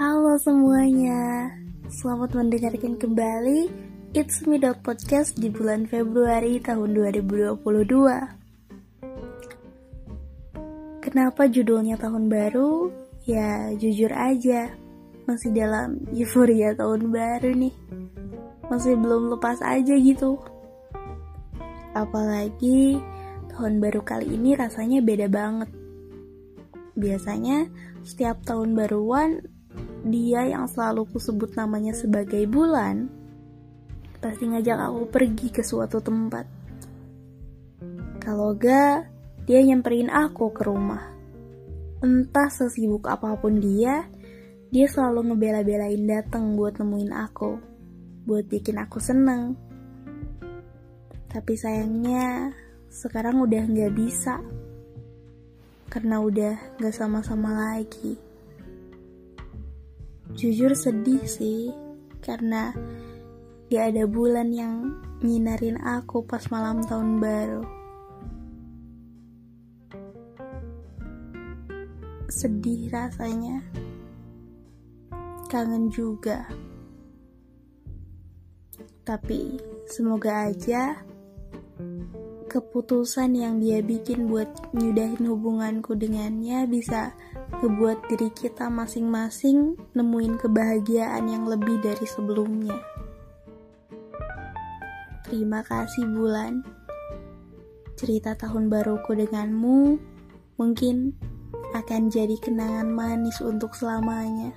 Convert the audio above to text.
Halo semuanya, selamat mendengarkan kembali It's Me Dot Podcast di bulan Februari tahun 2022. Kenapa judulnya tahun baru? Ya jujur aja, masih dalam euforia tahun baru nih. Masih belum lepas aja gitu. Apalagi tahun baru kali ini rasanya beda banget. Biasanya setiap tahun baruan dia yang selalu kusebut namanya sebagai bulan, pasti ngajak aku pergi ke suatu tempat. Kalau gak, dia nyamperin aku ke rumah. Entah sesibuk apa pun dia, dia selalu ngebela-belain datang buat nemuin aku, buat bikin aku seneng. Tapi sayangnya, sekarang udah gak bisa. Karena udah gak sama-sama lagi. Jujur sedih sih, karena gak ada bulan yang nyinarin aku pas malam tahun baru. Sedih rasanya, kangen juga. Tapi semoga aja keputusan yang dia bikin buat nyudahin hubunganku dengannya bisa ngebuat diri kita masing-masing nemuin kebahagiaan yang lebih dari sebelumnya. Terima kasih bulan. Cerita tahun baruku denganmu mungkin akan jadi kenangan manis untuk selamanya.